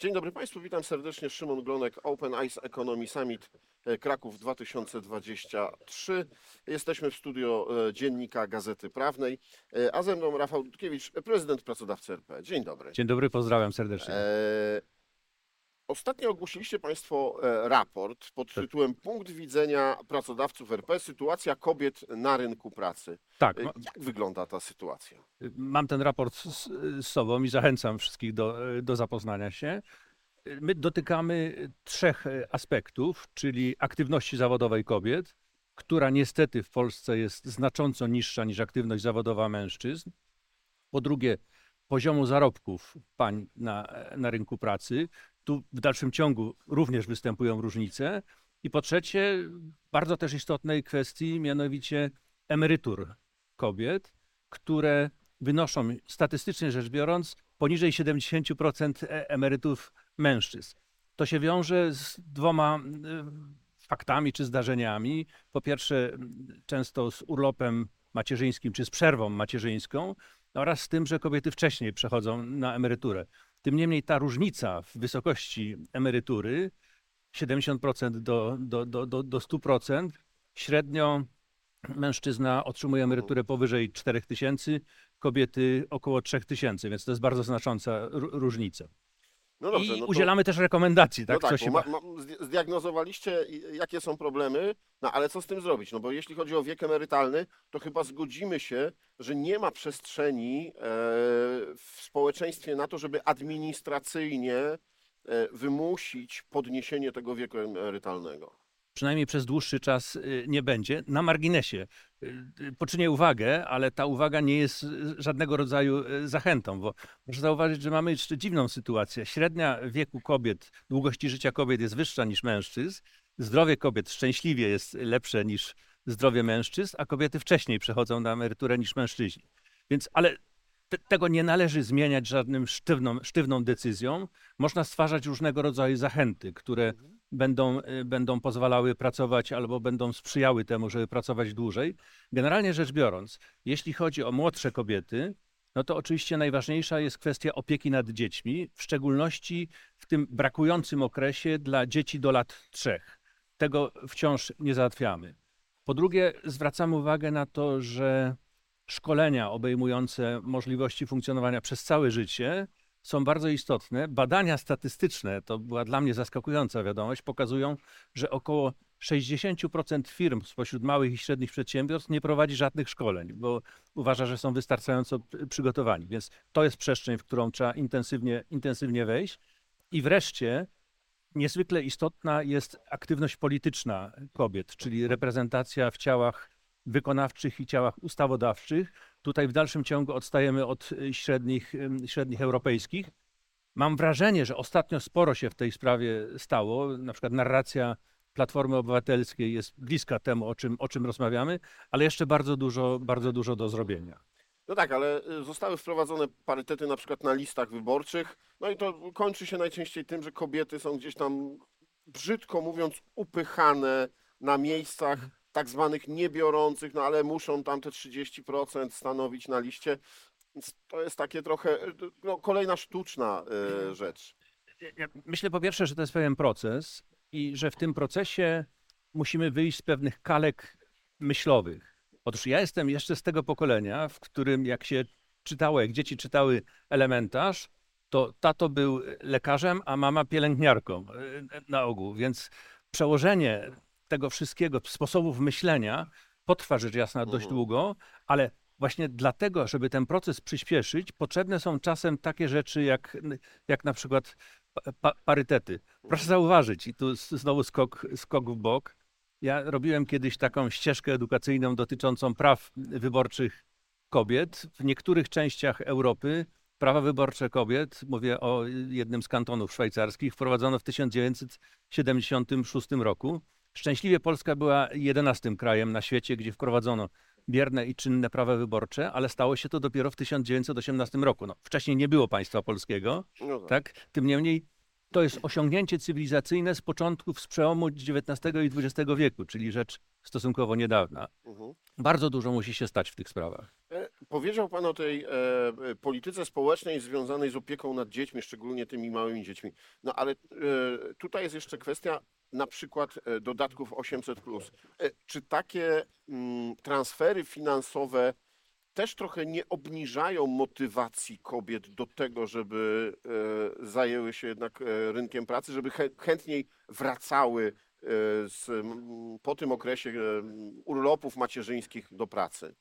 Dzień dobry Państwu, witam serdecznie. Szymon Glonek, Open Eyes Economy Summit e, Kraków 2023. Jesteśmy w studio e, Dziennika Gazety Prawnej, e, a ze mną Rafał Dudkiewicz, prezydent Pracodawcy RP. Dzień dobry. Dzień dobry, pozdrawiam serdecznie. E, Ostatnio ogłosiliście Państwo e, raport pod Tak. tytułem Punkt widzenia pracodawców RP, sytuacja kobiet na rynku pracy. tak, E, Jak wygląda ta sytuacja? mam ten raport z, z sobą i zachęcam wszystkich do, do zapoznania się. My dotykamy trzech aspektów, czyli aktywności zawodowej kobiet, która niestety w Polsce jest znacząco niższa niż aktywność zawodowa mężczyzn. Po drugie, poziomu zarobków pań na, na rynku pracy. Tu w dalszym ciągu również występują różnice. I po trzecie, bardzo też istotnej kwestii, mianowicie emerytur kobiet, które wynoszą statystycznie rzecz biorąc poniżej 70% e- emerytów mężczyzn. To się wiąże z dwoma faktami czy zdarzeniami. Po pierwsze, często z urlopem macierzyńskim czy z przerwą macierzyńską oraz z tym, że kobiety wcześniej przechodzą na emeryturę. Tym niemniej ta różnica w wysokości emerytury 70% do, do, do, do, do 100%, średnio mężczyzna otrzymuje emeryturę powyżej 4 tysięcy, kobiety około 3 tysięcy, więc to jest bardzo znacząca ró- różnica. No dobrze, I no to... udzielamy też rekomendacji, tak? no tak, co się ma... ma, ma, zdi- zdiagnozowaliście jakie są problemy, no ale co z tym zrobić? No bo jeśli chodzi o wiek emerytalny, to chyba zgodzimy się, że nie ma przestrzeni e, w społeczeństwie na to, żeby administracyjnie e, wymusić podniesienie tego wieku emerytalnego. Przynajmniej przez dłuższy czas y, nie będzie. Na marginesie y, y, poczynię uwagę, ale ta uwaga nie jest żadnego rodzaju zachętą, bo proszę zauważyć, że mamy jeszcze dziwną sytuację. Średnia wieku kobiet, długości życia kobiet jest wyższa niż mężczyzn, zdrowie kobiet szczęśliwie jest lepsze niż zdrowie mężczyzn, a kobiety wcześniej przechodzą na emeryturę niż mężczyźni. Więc, ale te, tego nie należy zmieniać żadnym sztywną, sztywną decyzją. Można stwarzać różnego rodzaju zachęty, które będą, y, będą pozwalały pracować albo będą sprzyjały temu, żeby pracować dłużej. Generalnie rzecz biorąc, jeśli chodzi o młodsze kobiety, no to oczywiście najważniejsza jest kwestia opieki nad dziećmi, w szczególności w tym brakującym okresie dla dzieci do lat trzech. Tego wciąż nie załatwiamy. Po drugie, zwracamy uwagę na to, że szkolenia obejmujące możliwości funkcjonowania przez całe życie są bardzo istotne. Badania statystyczne, to była dla mnie zaskakująca wiadomość, pokazują, że około 60% firm spośród małych i średnich przedsiębiorstw nie prowadzi żadnych szkoleń, bo uważa, że są wystarczająco przygotowani. Więc to jest przestrzeń, w którą trzeba intensywnie, intensywnie wejść. I wreszcie niezwykle istotna jest aktywność polityczna kobiet, czyli reprezentacja w ciałach wykonawczych i ciałach ustawodawczych. Tutaj w dalszym ciągu odstajemy od y, średnich, średnich europejskich. Mam wrażenie, że ostatnio sporo się w tej sprawie stało. Na przykład narracja Platformy Obywatelskiej jest bliska temu, o czym, o czym rozmawiamy, ale jeszcze bardzo dużo, bardzo dużo do zrobienia. No tak, ale y, zostały wprowadzone parytety na przykład na listach wyborczych, no i to kończy się najczęściej tym, że kobiety są gdzieś tam, brzydko mówiąc, upychane na miejscach tak zwanych niebiorących, no ale muszą tam te 30% stanowić na liście. Więc to jest takie trochę, no, kolejna sztuczna y, rzecz. Myślę po pierwsze, że to jest pewien proces i że w tym procesie musimy wyjść z pewnych kalek myślowych. Otóż ja jestem jeszcze z tego pokolenia, w którym jak się czytało, jak dzieci czytały elementarz, to tato był lekarzem, a mama pielęgniarką y, na ogół. Więc przełożenie tego wszystkiego, sposobów myślenia potrwa rzecz jasna dość Mhm. długo, ale właśnie dlatego, żeby ten proces przyspieszyć, potrzebne są czasem takie rzeczy jak, jak na przykład pa- pa, parytety. Proszę zauważyć, i tu znowu skok, skok w bok. Ja robiłem kiedyś taką ścieżkę edukacyjną dotyczącą praw wyborczych kobiet. W niektórych częściach Europy prawa wyborcze kobiet, mówię o jednym z kantonów szwajcarskich, wprowadzono w 1976 roku. Szczęśliwie Polska była jedenastym krajem na świecie, gdzie wprowadzono bierne i czynne prawa wyborcze, ale stało się to dopiero w 1918 roku. No, wcześniej nie było państwa polskiego, No tak. tak? Tym niemniej to jest osiągnięcie cywilizacyjne z początków, z przełomu XIX i XX wieku, czyli rzecz stosunkowo niedawna. Mhm. Bardzo dużo musi się stać w tych sprawach. Powiedział Pan o tej e, e, polityce społecznej związanej z opieką nad dziećmi, szczególnie tymi małymi dziećmi. No ale e, tutaj jest jeszcze kwestia na przykład e, dodatków 800. E, czy takie mm, transfery finansowe też trochę nie obniżają motywacji kobiet do tego, żeby e, zajęły się jednak e, rynkiem pracy, żeby chę, chętniej wracały e, z, m, po tym okresie e, urlopów macierzyńskich do pracy?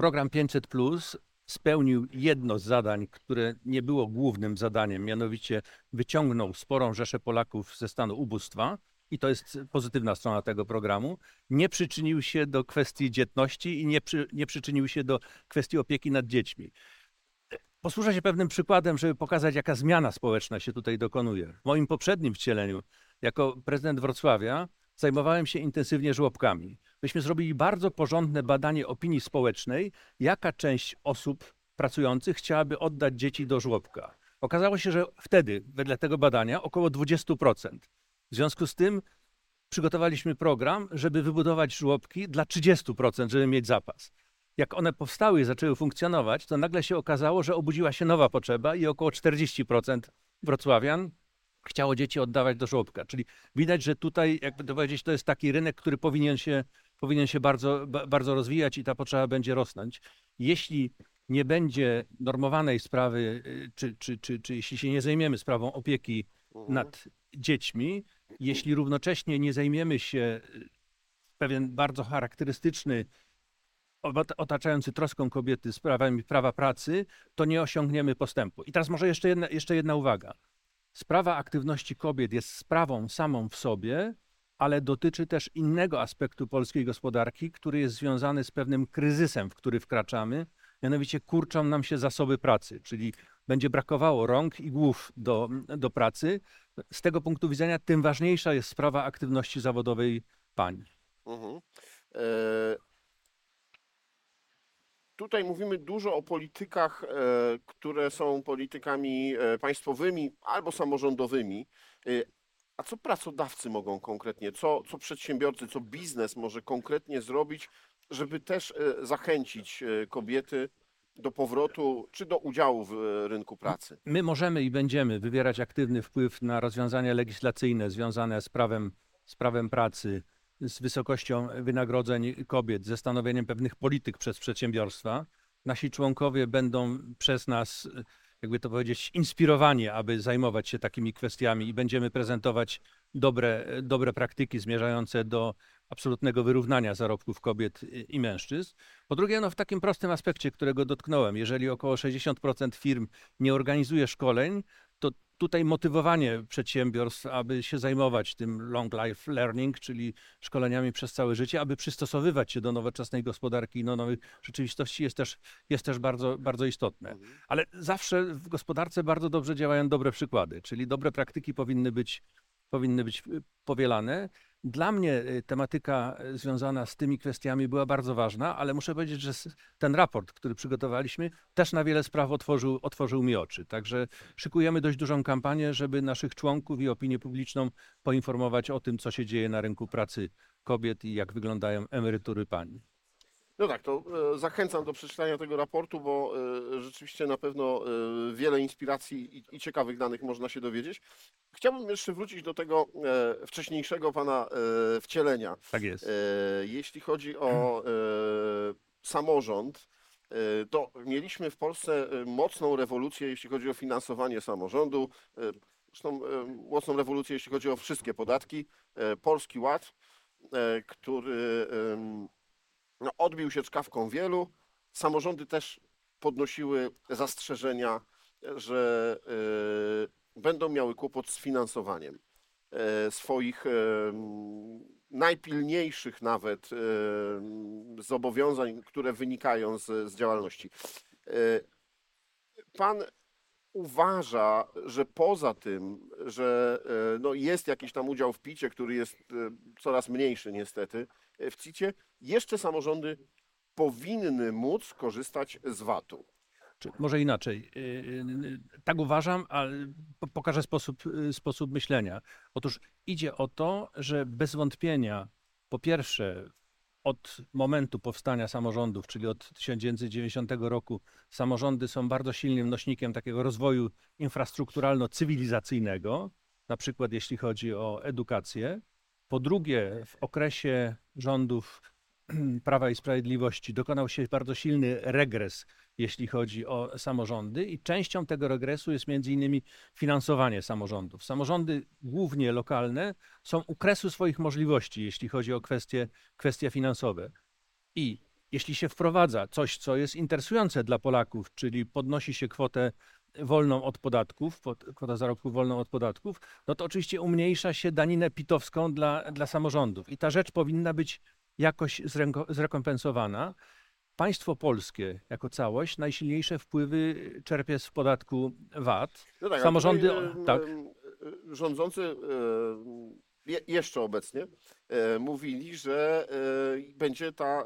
Program 500 Plus spełnił jedno z zadań, które nie było głównym zadaniem, mianowicie wyciągnął sporą rzeszę Polaków ze stanu ubóstwa. I to jest pozytywna strona tego programu. Nie przyczynił się do kwestii dzietności i nie, przy, nie przyczynił się do kwestii opieki nad dziećmi. Posłużę się pewnym przykładem, żeby pokazać, jaka zmiana społeczna się tutaj dokonuje. W moim poprzednim wcieleniu, jako prezydent Wrocławia, zajmowałem się intensywnie żłobkami. Myśmy zrobili bardzo porządne badanie opinii społecznej, jaka część osób pracujących chciałaby oddać dzieci do żłobka. Okazało się, że wtedy, wedle tego badania, około 20%. W związku z tym przygotowaliśmy program, żeby wybudować żłobki dla 30%, żeby mieć zapas. Jak one powstały i zaczęły funkcjonować, to nagle się okazało, że obudziła się nowa potrzeba i około 40% wrocławian chciało dzieci oddawać do żłobka. Czyli widać, że tutaj, jakby to powiedzieć, to jest taki rynek, który powinien się, powinien się bardzo, ba- bardzo rozwijać i ta potrzeba będzie rosnąć. Jeśli nie będzie normowanej sprawy, y, czy, czy, czy, czy jeśli się nie zajmiemy sprawą opieki nad dziećmi, jeśli równocześnie nie zajmiemy się y, w pewien bardzo charakterystyczny, otaczający troską kobiety sprawami prawa pracy, to nie osiągniemy postępu. I teraz może jeszcze jedna, jeszcze jedna uwaga. Sprawa aktywności kobiet jest sprawą samą w sobie, ale dotyczy też innego aspektu polskiej gospodarki, który jest związany z pewnym kryzysem, w który wkraczamy. Mianowicie kurczą nam się zasoby pracy, czyli będzie brakowało rąk i głów do, do pracy. Z tego punktu widzenia tym ważniejsza jest sprawa aktywności zawodowej pań. Mhm. E, Tutaj mówimy dużo o politykach, e, które są politykami e, państwowymi albo samorządowymi. E, A co pracodawcy mogą konkretnie, co, co przedsiębiorcy, co biznes może konkretnie zrobić, żeby też zachęcić kobiety do powrotu czy do udziału w rynku pracy? My możemy i będziemy wywierać aktywny wpływ na rozwiązania legislacyjne związane z prawem, z prawem pracy, z wysokością wynagrodzeń kobiet, ze stanowieniem pewnych polityk przez przedsiębiorstwa. Nasi członkowie będą przez nas, jakby to powiedzieć, inspirowani, aby zajmować się takimi kwestiami i będziemy prezentować dobre, dobre praktyki zmierzające do absolutnego wyrównania zarobków kobiet i- mężczyzn. Po drugie, no w takim prostym aspekcie, którego dotknąłem, jeżeli około 60% firm nie organizuje szkoleń, to tutaj motywowanie przedsiębiorstw, aby się zajmować tym long life learning, czyli szkoleniami przez całe życie, aby przystosowywać się do nowoczesnej gospodarki i do nowych rzeczywistości jest też, jest też bardzo, bardzo istotne. Ale zawsze w gospodarce bardzo dobrze działają dobre przykłady, czyli dobre praktyki powinny być, powinny być y, powielane. Dla mnie y, tematyka y, związana z tymi kwestiami była bardzo ważna, ale muszę powiedzieć, że ten raport, który przygotowaliśmy, też na wiele spraw otworzył, otworzył mi oczy. Także szykujemy dość dużą kampanię, żeby naszych członków i opinię publiczną poinformować o tym, co się dzieje na rynku pracy kobiet i jak wyglądają emerytury pań. No tak, to e, zachęcam do przeczytania tego raportu, bo e, rzeczywiście na pewno e, wiele inspiracji i, ciekawych danych można się dowiedzieć. Chciałbym jeszcze wrócić do tego wcześniejszego pana wcielenia. Tak jest. Jeśli chodzi o samorząd, to mieliśmy w Polsce mocną rewolucję, jeśli chodzi o finansowanie samorządu. Zresztą mocną rewolucję, jeśli chodzi o wszystkie podatki. Polski Ład, który no, odbił się czkawką wielu. Samorządy też podnosiły zastrzeżenia, że e, będą miały kłopot z finansowaniem e, swoich em, najpilniejszych nawet zobowiązań, które wynikają z, z działalności. E, Pan uważa, że poza tym, że e, no, jest jakiś tam udział w PIT-cie, który jest e, coraz mniejszy niestety, e, w CIT-cie, jeszcze samorządy powinny móc korzystać z VAT-u. Czy może inaczej. y, y, Tak uważam, ale po- pokażę sposób, y, sposób myślenia. Otóż idzie o to, że bez wątpienia, po pierwsze, od momentu powstania samorządów, czyli od 1990 roku, samorządy są bardzo silnym nośnikiem takiego rozwoju infrastrukturalno-cywilizacyjnego, na przykład jeśli chodzi o edukację. Po drugie, w okresie rządów Prawa i Sprawiedliwości dokonał się bardzo silny regres, jeśli chodzi o samorządy, i częścią tego regresu jest między innymi finansowanie samorządów. Samorządy, głównie lokalne, są u kresu swoich możliwości, jeśli chodzi o kwestie, kwestie finansowe. I jeśli się wprowadza coś, co jest interesujące dla Polaków, czyli podnosi się kwotę wolną od podatków, pod- kwota zarobków wolną od podatków, no to oczywiście umniejsza się daninę pitowską dla, dla samorządów. I ta rzecz powinna być jakoś zrekompensowana. Państwo polskie jako całość najsilniejsze wpływy czerpie z podatku VAT. No tak, Samorządy, tutaj, e, tak. e, Rządzący e, je, jeszcze obecnie e, mówili, że e, będzie ta e,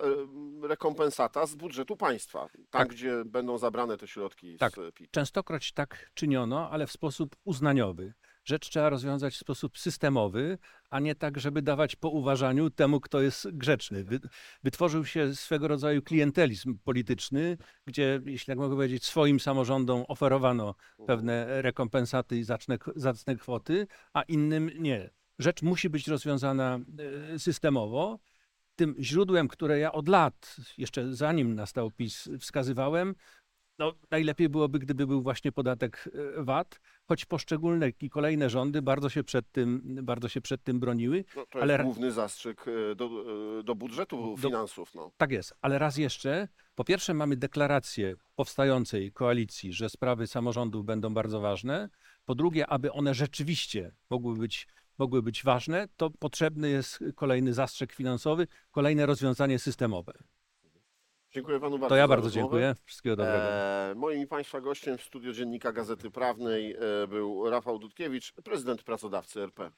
rekompensata z budżetu państwa. Tam, Tak. gdzie będą zabrane te środki Tak. z PIT. Częstokroć tak czyniono, ale w sposób uznaniowy. Rzecz trzeba rozwiązać w sposób systemowy, a nie tak, żeby dawać po uważaniu temu, kto jest grzeczny. Wy, wytworzył się swego rodzaju klientelizm polityczny, gdzie, jeśli tak mogę powiedzieć, swoim samorządom oferowano pewne rekompensaty i zacne, zacne kwoty, a innym nie. Rzecz musi być rozwiązana e, systemowo. Tym źródłem, które ja od lat, jeszcze zanim nastał PiS, wskazywałem, no, najlepiej byłoby, gdyby był właśnie podatek e, VAT, choć poszczególne i kolejne rządy bardzo się przed tym, bardzo się przed tym broniły. No, to Ale jest ra- główny zastrzyk e, do, do budżetu Do- finansów. No. Tak jest, ale raz jeszcze, po pierwsze mamy deklarację powstającej koalicji, że sprawy samorządów będą bardzo ważne. Po drugie, aby one rzeczywiście mogły być, mogły być ważne, to potrzebny jest kolejny zastrzyk finansowy, kolejne rozwiązanie systemowe. Dziękuję panu bardzo. To ja bardzo dziękuję. Wszystkiego dobrego. E, moim i Państwa gościem w studio Dziennika Gazety Prawnej e, był Rafał Dudkiewicz, prezydent pracodawcy RP.